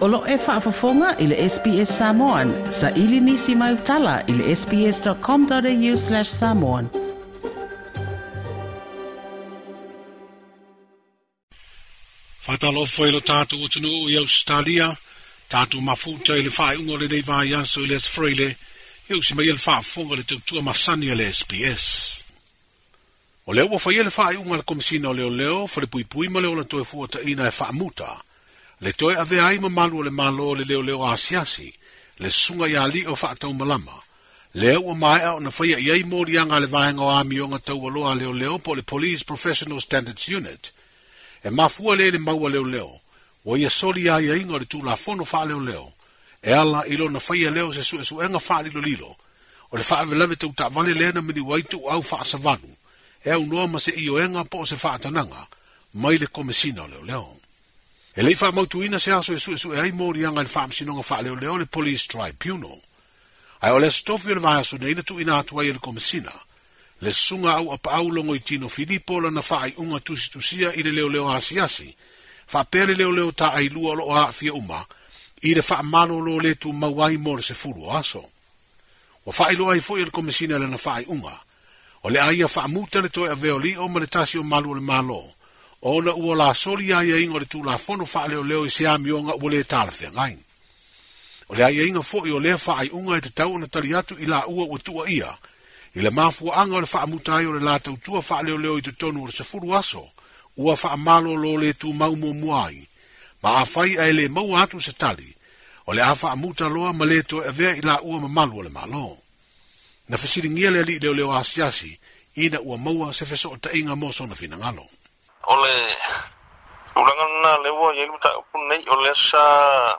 Olo e whaafafonga i le SBS Samoan. Sa ili nisi mai utala i le sbs.com.au slash samoan. Whatalo foi lo tātou o tunu o i Australia, tātou mafuta i le whaeungo le nei vai anso i le sfreile, i usi mai i le whaafonga le tautua masani le SBS. O leo wa fai ele whaeunga le komisina o leo leo, whare pui pui ma leo la toe fuata ina e whaamuta, Le toe ave ai ma malu le malo le leo leo asiasi, le sunga ya li o o malama. Le a mai au na whaia iai anga le vahenga o amionga tau aloa leo leo po le Police Professional Standards Unit. E mafua le le maua leo leo, wa ia soli a ia inga le la fono wha leo leo. E ala ilo na whaia leo se su e suenga wha lilo lilo. O le wha avelewe tau ta vale lena mini waitu au wha savanu. E au noa ma se enga po se wha tananga, mai le komesina leo leo. E lei wha mautuina se aso e su e su e ai mori anga le wha amsinonga wha leo leo le police tribunal. Ai o le stofi o le vaso nei na tuina atua e le komisina. Le sunga au apa au longo i tino Filippo la na wha ai unga tusi tusia i le leo leo asi asi. fa pere leo leo ta ai lua lo a fia uma i le wha malo lo le tu mauai mo le se furu aso. Wa wha iloa i fo e le komisina le na wha unga. O le aia fa muta le toi a veo o ma le malo o malu le malo. ona ua la soli ai ai e ngore tu la fono fa leo leo i se ami o nga ule tal fe ngai. O le ai ai e nga fo i o le fa ai unga i e te tau na tali atu i la ua ua tua ia. I le mafua anga o le fa amutai o le la tau tua fa leo leo i te tonu o le sefuru aso. Ua fa amalo lo le tu mau mo muai. Ma a fai ai le mau atu se tali. O le afa amuta loa ma le to e vea i la ua ma malu o le malo. Na fesiringia le li leo leo asiasi. Ina ua maua se feso o ta inga mo sona fina ngalong. ole ulangan na lewa ia luta upunei o sa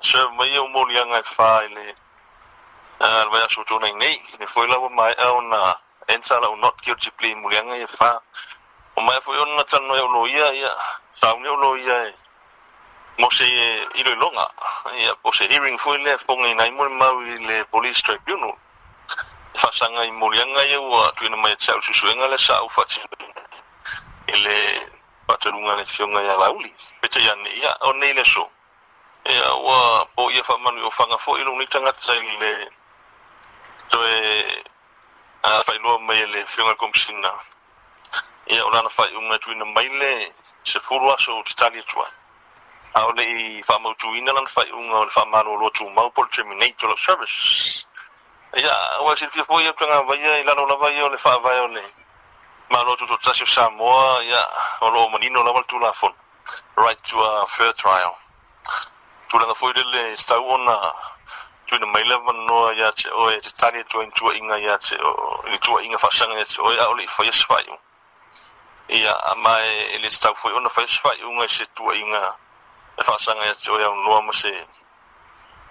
se mai ah, o molianga e fa ile al vai aso tona nei ne foi la o au na ensa la not ki o chipli molianga e fa o mai foi ona tan no lo ia ia sa un lo ia eh. mo se ilo longa ia po se hearing foi le fonga nei mo mau ile police tribunal fasanga i molianga ia ua tuina mai tsau susuenga le sa u fatsi le patalunga le fionga ia lauli peta ia ne ia o nei leso ia e, ua po ia faamanu o faga foʻi lounei tagata sai le toe a failoa mai le fioga komisina ia e, o lana faiuga tuina mai le sefulu aso tatali atu ai a o leʻi faamautuina lana faiuga o le faamalōlō tumau po le terminate e, o lau service ia ua silifia foʻi au tagavaia i lalo lava ia o le faavae o le malo tu tu tasi Samoa ia o lo manino lawa tu la fon right to a uh, fair trial tu la foi de le sta ona tu na mai lava ya ia che o e tani tu in tu inga ya che o ni tu inga fa sanga che o ya o le foi sfai ia mai ele sta foi ona foi sfai unga se tu inga e fa sanga ia che o ia no ma se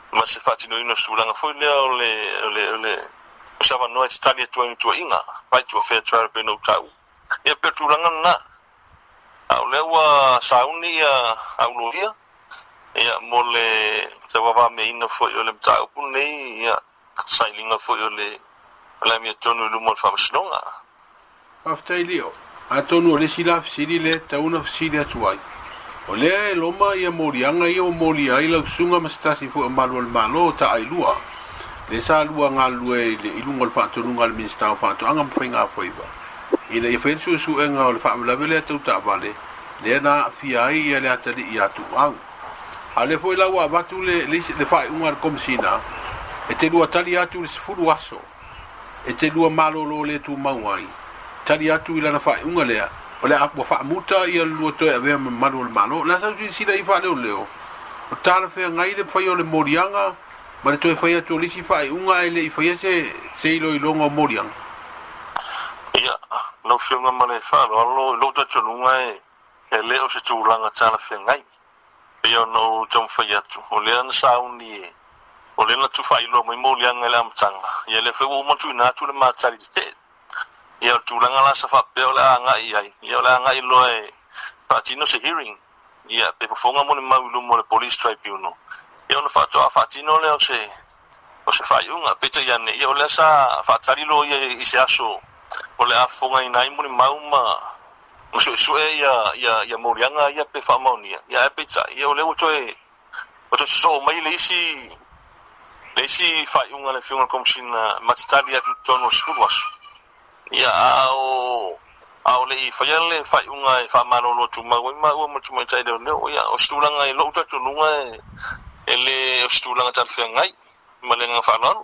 ma se fa tino ino sulanga foi le le le usava noa te tali atua inutuaʻiga faitua fairtrial penou taʻu ia pe tulaga nana au lea ua sauni ia auloia ia mo le tauavameina foʻi o le mataupu nei ia sailiga foʻi o le laimia tonu i luma o le faamasinoga afatailio atonu o lesi la fesili le tauna fesili atu ai o lea e loma ia moliaga ia ua moli ai lausuga ma se tasi foʻi o malu o le le sa lua nga lue le ilunga le fatu nunga le minister o fatu anga mwhai nga fwai wa i le ifen su su e nga o le fatu la vele atu e ta vale le na fi ai e le atali i atu au a le fwai lawa vatu le le fai unga le komisina e te lua tali atu le sifuru aso e te lua malo lo le tu mauai tali atu i lana fai unga lea o le apu fa muta i le lua toi avea malo le malo la sa tu sila i fai leo leo o tala fea ngai le fai o le morianga le morianga ma le toe fai faia lisi faaiʻuga ae leʻi faia se se iloiloga o moliaga ia lausiuga ma le faaaloalo i lou tatoluga e e lē o se tulaga talafeagai ia onou taumafai atu o lea na sauni e o lea na tufaa'iloa mai moliaga e i le amataga ia lea faiua umatuina atu le matali tetee ia o tulaga la sa faapea o le aga'i ai ia o le aga'i loa e faatino se hearing ia pe fofoga mo le mau i luma o le police tribunal ia ona faatoa faatino o lea o se o se faaiʻuga peita ia neʻia o lea sa faatalilo ia i se aso o le e a fogaiinai molimau ma ma suʻesuʻe ia ia ia moliaga ia pe faamaonia ia e peita ia o lea ua toe ua toe sosoo mai le isi le isi faaiʻuga le fiuga le komisina matitali atu tonu o sekulu aso ia a ao leʻi faia le faaiʻuga e faamalōlō tumau ai ma ua ma leoleo ia o setulaga e loʻu tatuluga e ele o stulanga tan fe ngai malenga fa lan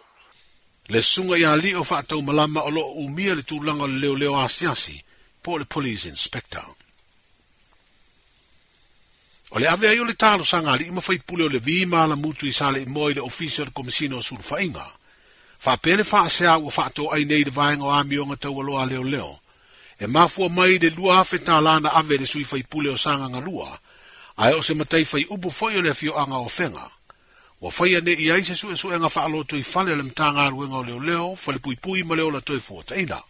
le sunga ya li o fa tau malama o lo u mia le tulanga le leo leo asiasi po le police inspector o le ave ayo le talo sanga li ma fai pule o le vi ma la mutu i sale i moi le officer komisino sur fa inga fa pele fa se au fa tau ai nei de vainga o le o le leo e mafua mai de lua afe ta lana ave le sui fai pule o sanga ngalua lua ae o se matai fai upu foʻi o le afioaga ofega ua faia ne i ai se suʻesuʻega faaloto i fale le matagaluega o leoleo falepuipui ma le olatoe fuataʻina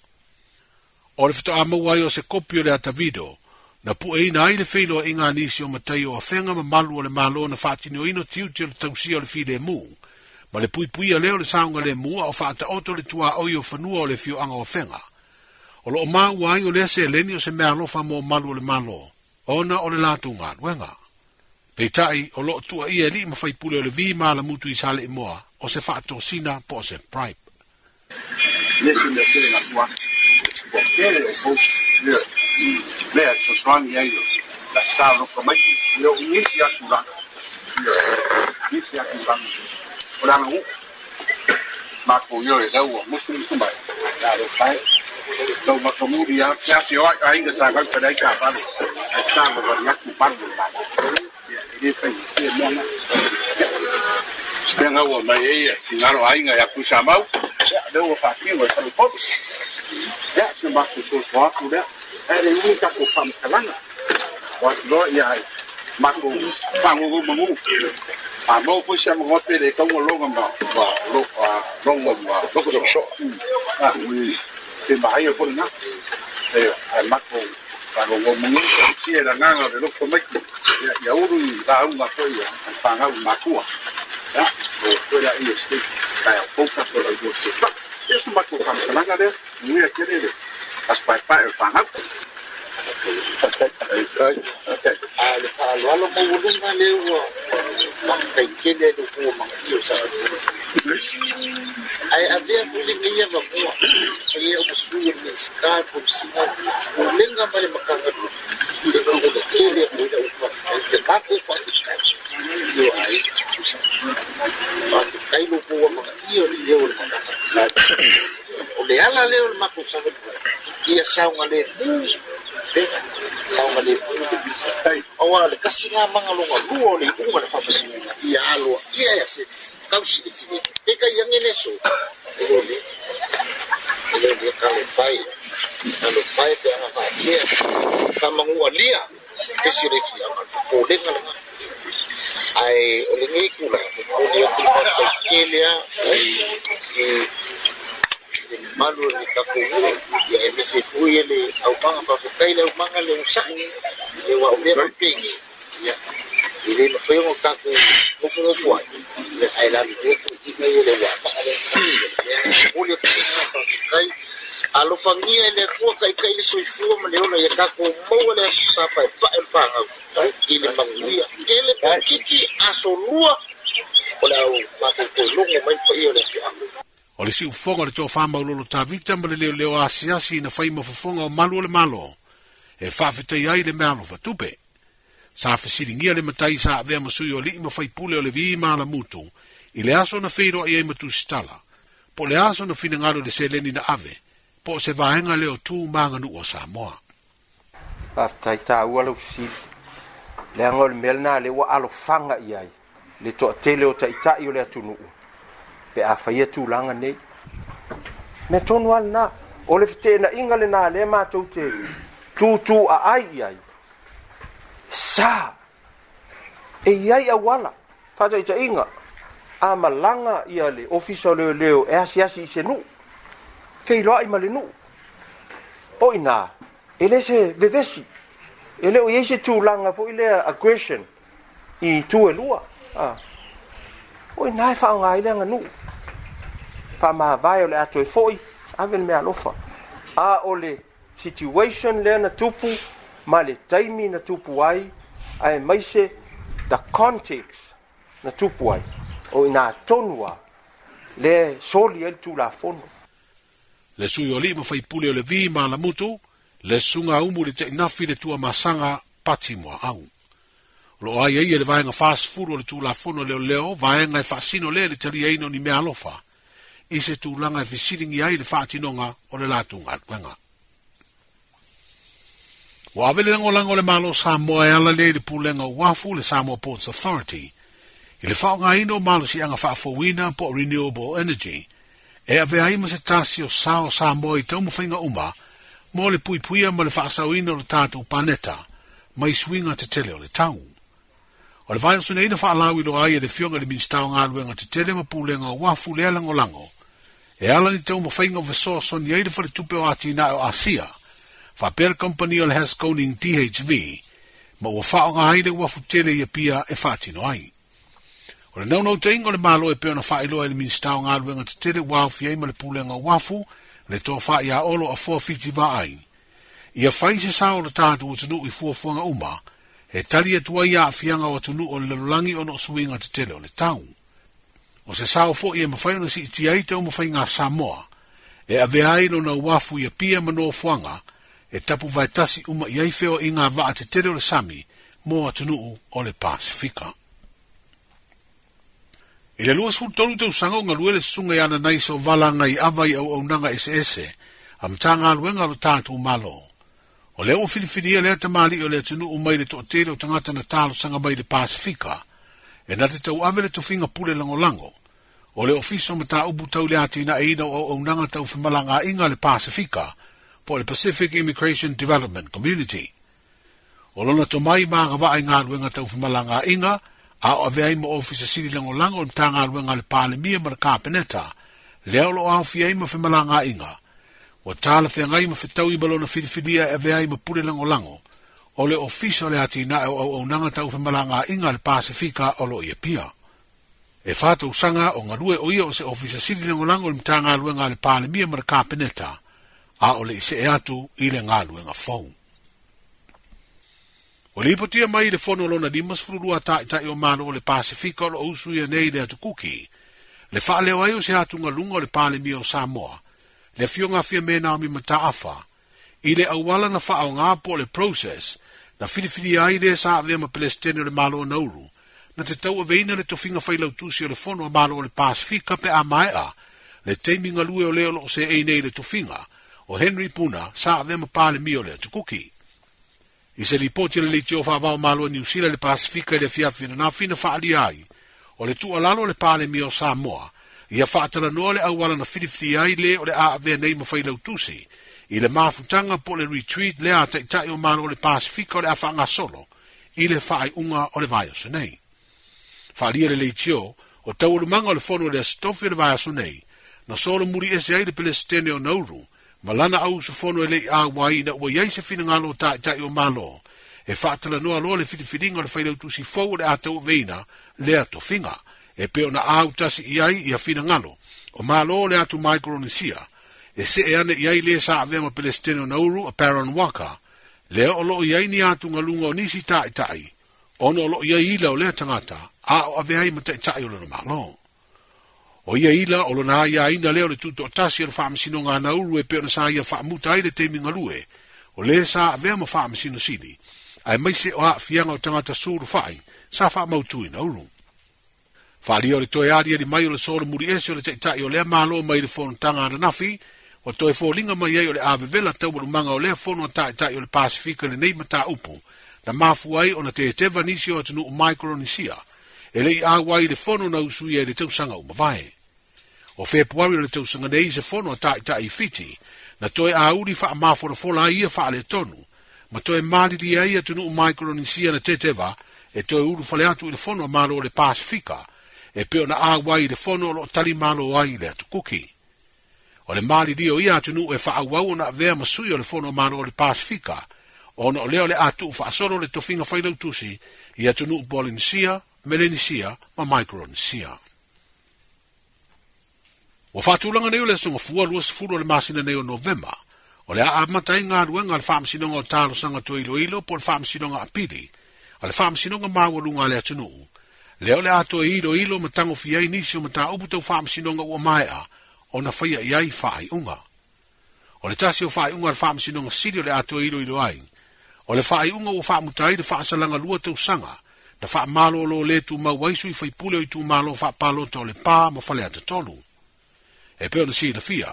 o le fetoʻamaua ai o se kopi o le atavido na puʻeina ai le feiloaʻiga nisi o matai o afega ma malu o le mālō na faatinoina tiuti o le tausia o le filemu ma le puipuia lea o le saoga lemu a o faataoto le tuaoi o fanua o le afioaga ofega o loo māua ai o lea seeleni o se mea alofa mo malu o le mālō ma ona o le latou galuega peitaʻi o loo tuaia e lii mafaipule o le vima lamutu i sa leʻi moa o se faatosina po o se pripe lea e sosoagi ai la saloka mai le o isi atu laga lo لو مطلوب يا سياسي عند ساقل فلايك عفان الشعب برنك مبارد Stenga wa mai e ki ngaro ai nga ya kusa mau. Da wa fa ki wa tau pop. Ya se ma ku so so ku da. Ai ni ka ku fam kalanga. Wa lo ya ma ku fa ngu ngu a mo fu sha mo pe de ka wo lo ma. Wa lo a lo ma lo ku so. Ah oui. te mai o fona e a mako pa go go mun si era nanga de lo come ya ya uru i va un ma foi ya fa nga un makua ya o fuera i este ka ya foka por el gusto es un mako kan nanga de muy a querer as pa pa el fa nga Alo, alo, mo wulunga leo, mga kaitine, lukuwa mga kiyo sa ato. Aí havia kulingia makuwa ia umasuya miskar kumsima kulenga mali makanga ile kongo de kile kuda ufa ile bako fa fikar yo ai kusa ba fikai lo kuwa maka iyo ni leo ni makanga ole ala leo ni makusa ia saunga le mu saunga le mu de bisa awa le kasinga manga longa luo en yang ini su, ini calefai, calefai de la magia, estamos en Gualía, que dia, le dia, polen kan, ai ay, kula ikula, oleng ikula, kelia, ay, malu ni kapuru, ya eme se fuye au pa le, manga le le wa pingi, ya, ile no fue un no fue mangia le né? kua kaikai le soifua ma le né? ona ia kakou maua le né? asosapae pae le fagau i le maguia e le pakiki asolua o le au makoikoilogo mai paia o le afiaga o le siʻufoga o le toafamaulolo tavita tá ma le leoleo asiasi ina fai mafofoga o malu o le malo e faafetai ai le mealofa tupe sa fesiligia le matai sa avea masui o alii ma faipule o le vi malamutu i le aso na feiloaʻi ai ma tusitala po le aso na finagalo i le seleni na ave po se vaenga leo tū mānga nu o Samoa. Aftai tā ua lau fisili, le anga le melna le wa alo fanga iai, le to a tele o ta ita i o le atu nu pe a faia e tū langa nei. Me tonu al na, o le fitena inga le nā le mātou te tū tū a ai iai. Sā, e iai a wala, fata ita inga, a malanga iai le, ofisa leo leo, e asi asi i se nuu fe ilo ai malenu o ina ele se vevesi ele o yese tu langa fo ile aggression i tu elua a o ina fa e nga ile nga nu fa ma vai ole atu e foi aven me alofa a ole situation le na tupu ma le taimi na tupu ai ai maise the context na tupu ai o ina tonua le soli el tu la fondo le sui o lii mafaipule o le vi ma lamutu le suga umu le teʻinafi le tuamasaga pati moaau o lo ai ai le vaenga fasefulu o le tulafono leoleo vaega e faasino lea le talia ina ni mea alofa i se tulaga e fesiligi ai le faatinoga o le latou galuega ua ave le lagolaga o le malo samoa e ala lea le pulenga uafu le samoa ports authority i le faaaogāina anga malosiʻiaga faafouina po renewable energy e ave ai mo se tasi o sao sa mo i tau mwhainga uma, mo le pui puia mo le whaasau ina o le tātu paneta, mai swinga te tele o le tau. O le vai asuna ina whaalau ilo ai e le fionga le minstau ngā luenga te tele ma pūlenga o wafu le alango lango, e ala ni tau mwhainga o vesoa soni aida whare tupe o ati na o Asia, wha pera company o le Haskoning THV, ma ua whaonga aida wafu tele i apia e whaatino ai. O le nau nau teinga le malo e peona wha iloa ili minista o ngā te tere wāu fia ima le pūlenga wafu le tō wha i a olo a fua fiti wā ai. Ia whai se sā o le tātu o tunu i fua fuanga uma, he tari e tuai a fianga o tunu o le lalulangi o no suinga te tere o le tau. O se sā o fo i e mawhai si i tia i tau mawhai ngā Samoa, e ave ai lo na wafu i a pia mano fuanga, e tapu vai tasi uma i aifeo i ngā vaa te tere o le Sami, mō atunuu o le Pasifika. E le lua sulu tolu te usanga o ngalue sunga iana nai so vala ngai avai au au nanga ese ese, am tā ngā lue ngalo tātu umalo. O le o filifiria lea te mali o lea tunu umai le toatele o tangata na tālo sanga mai Pasifika, e nate tau awe le tofinga pule lango lango. O le ofiso ma tā ubu tau lea tina eina o au, au nanga tau fimala ngā inga le Pasifika, po le Pacific Immigration Development Community. O lona mai mā ngawa ai ngā lue ngā tau fimala ngā inga, o le Pasifika a o avea ima ofisa siri lango lango o mtanga aluenga le pale mia mara ka peneta, leo lo a ofia ima fe malanga inga. O tala fe ngai ma fe tau i balona fidifidia e avea ima pule lango lango, o le ofisa le ati na e au au nanga tau fe malanga inga le pasifika o lo iapia. E fata usanga o ngarue o ia o se ofisa siri lango lango o mtanga aluenga le pale mia mara ka peneta, a o le ise eatu i le ngaluenga fong. O le ipotia mai le fono lona lima sefululua taʻitaʻi o malo o le pasifika o loo usu ia nei le atukuki le faaleo ai o se atugaluga o le palemia o samoa le afiogafia me naomi mataafa i le auala na faaogā po o le process na filifili ai lea sa avea ma pelestene o le malo na ulu na te tauaveina le tofiga failautusi o le fono o malo o le pasifika pe a maeʻa le lu'e o lea o se seʻei nei le tofinga o henry puna sa avea ma palemia o le atukuki i se lipoti le leiti o faavao malua niusila le pasifika i e le fiafinana fina faaalia ai o le tuʻalalo o le palemi o samoa ia faatalanoa le auala na filifili ai lē o le a avea nei ma failau tusi i le mafutaga po le retreat le a taʻitaʻi o malua o le pasifika o le a faagasolo i le faaiʻuga o le vaeoso nei faaalia le leitio o taualumaga o le fono o le asitofi o le vaeaso nei na solomuli ese ai le pelesetene o nauru malana au se fono e lei awai na ua iai se finagalo o taʻitaʻi o malo e faatalanoa loa le filifiliga o le failautusi fou o le a tou le ato tofiga e pe ona autasi i ai ia finagalo o malo le atu micronesia e see ana i ai sa ave ma pelestene o nauru a paron waka lea o loo iai ni atugaluga o nisi taʻitaʻi ona o lo iai ila o lea tangata a ave ai ma taʻitaʻi o le malo o ia ila o lona aiaina lea e o le tuto o tasi e le faamasinoga ana ulu e pe ona sa ia faamuta ai le teimigalue o lē sa avea ma faamasinosini ae maise o aafiaga o tagata sulufaai sa faamautuina ulu faaalia o le toe aliali mai o le solomuli ese o le taʻitaʻi o lea mālo mai i le fonotaga ananafi ua toe foliga mai ai o le avevela taualumaga o lea fono a taʻitaʻi o le pasifika lenei mataupu na mafua ai ona teteva nisi o atunuu micronisia e lei āua i le fono na usui e le tausanga o mawae. O fe puari le tausanga nei se fono a tai tai fiti, na toi a uri wha amāwhora fola ia wha ale tonu, ma toi māri di aia tunu u Micronesia na teteva, e toi uru fale atu i le fono a mālo le Pasifika, e peo na āua i le fono lo tali mālo ai le atu kuki. O le māri di o ia tunu e wha awau na vea masui o le fono a mālo le Pasifika, e ona o lea o le atu faasolo le tofina failau tusi ia tunuu polinisia melenisia ma micronesia ua faatulaga nei o le asogafua lua sefulu o le masina nei o novema o le a amataiga aluega a le faamasinoga o talosaga toiloilo po le faamasinoga apili a le faamasinoga maualuga a le atunuu lea o le a toe iloilo ma tagofi ai nisi o mataupu tau faamasinoga ua maeʻa ona faia i ai faaiʻuga o le tasi o faaiʻuga a le faamasinoga sili o le a toe iloilo ai o le faaiʻuga ua faamutai le faasalaga lua tausaga na faamalo o loo lē tumau ai sui faipule o i tumālo faapalota o le pā ma te tolu. e pei ona silafia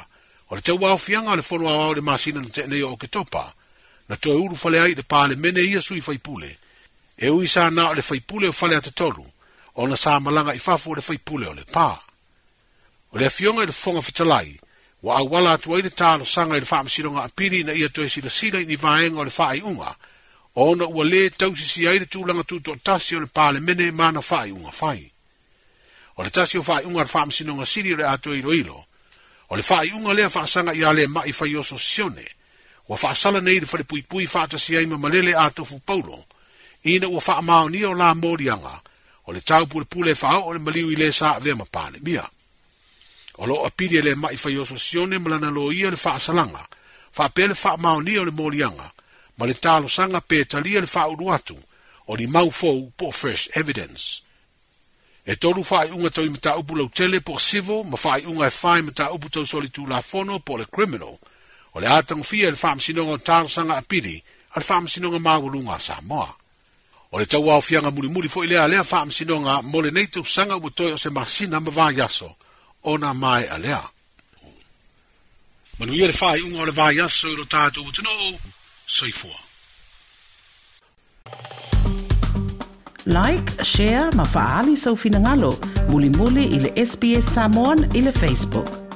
o le tauaofiaga a le foloaoa o le masina na teʻanei o oketopa na toe ulu faleai i le pā le mene ia sui faipule e ui sa na o le faipule o fale atatolu ona sa malanga i fafo o le faipule o le pā o le afioga i le fofoga fetalai wa awala atu aile talo sanga ili faa masiro nga apiri na ia toe sila sila ini vaenga o le faa i unga. Ona ua le tau sisi aile tu langa tu to tasi o le pale mene mana faa i unga fai. O le tasi o faa i unga le faa masiro nga siri le atu ilo ilo. O le faa i unga lea faa sanga ia le mai fai oso sione. Wa faa sala neile fale pui pui faa tasi aima malele atu fu paulo. Ina ua faa maonia o la morianga. O le tau pule pule faa o le maliu ile saa vema pale mia. Mia o loo apili e le mai faiosoasione ma lana loia le faasalaga faapea le faamaonia o le moliaga ma le talosaga pe talia le faaulu atu o li mau fou po fresh evidence e tolu faaiʻuga tau i mataupu lautele po o civil ma faaiʻuga e fai mataupu tau solitulafono po o le criminal o le a tagofia i e le faamasinoga o talosaga apili a le faamasinoga maualuga a samoa o le tauaofiaga mulimuli foʻi lea lea faamasinoga mo lenei tausaga ua toe o se masina ma vaiaso ona mai alea. Manu ia le fai unga o le vai aso i lo tātou o tino o soifua. Like, share, ma faali sau finangalo. Muli muli i le SBS Samoan i le Facebook.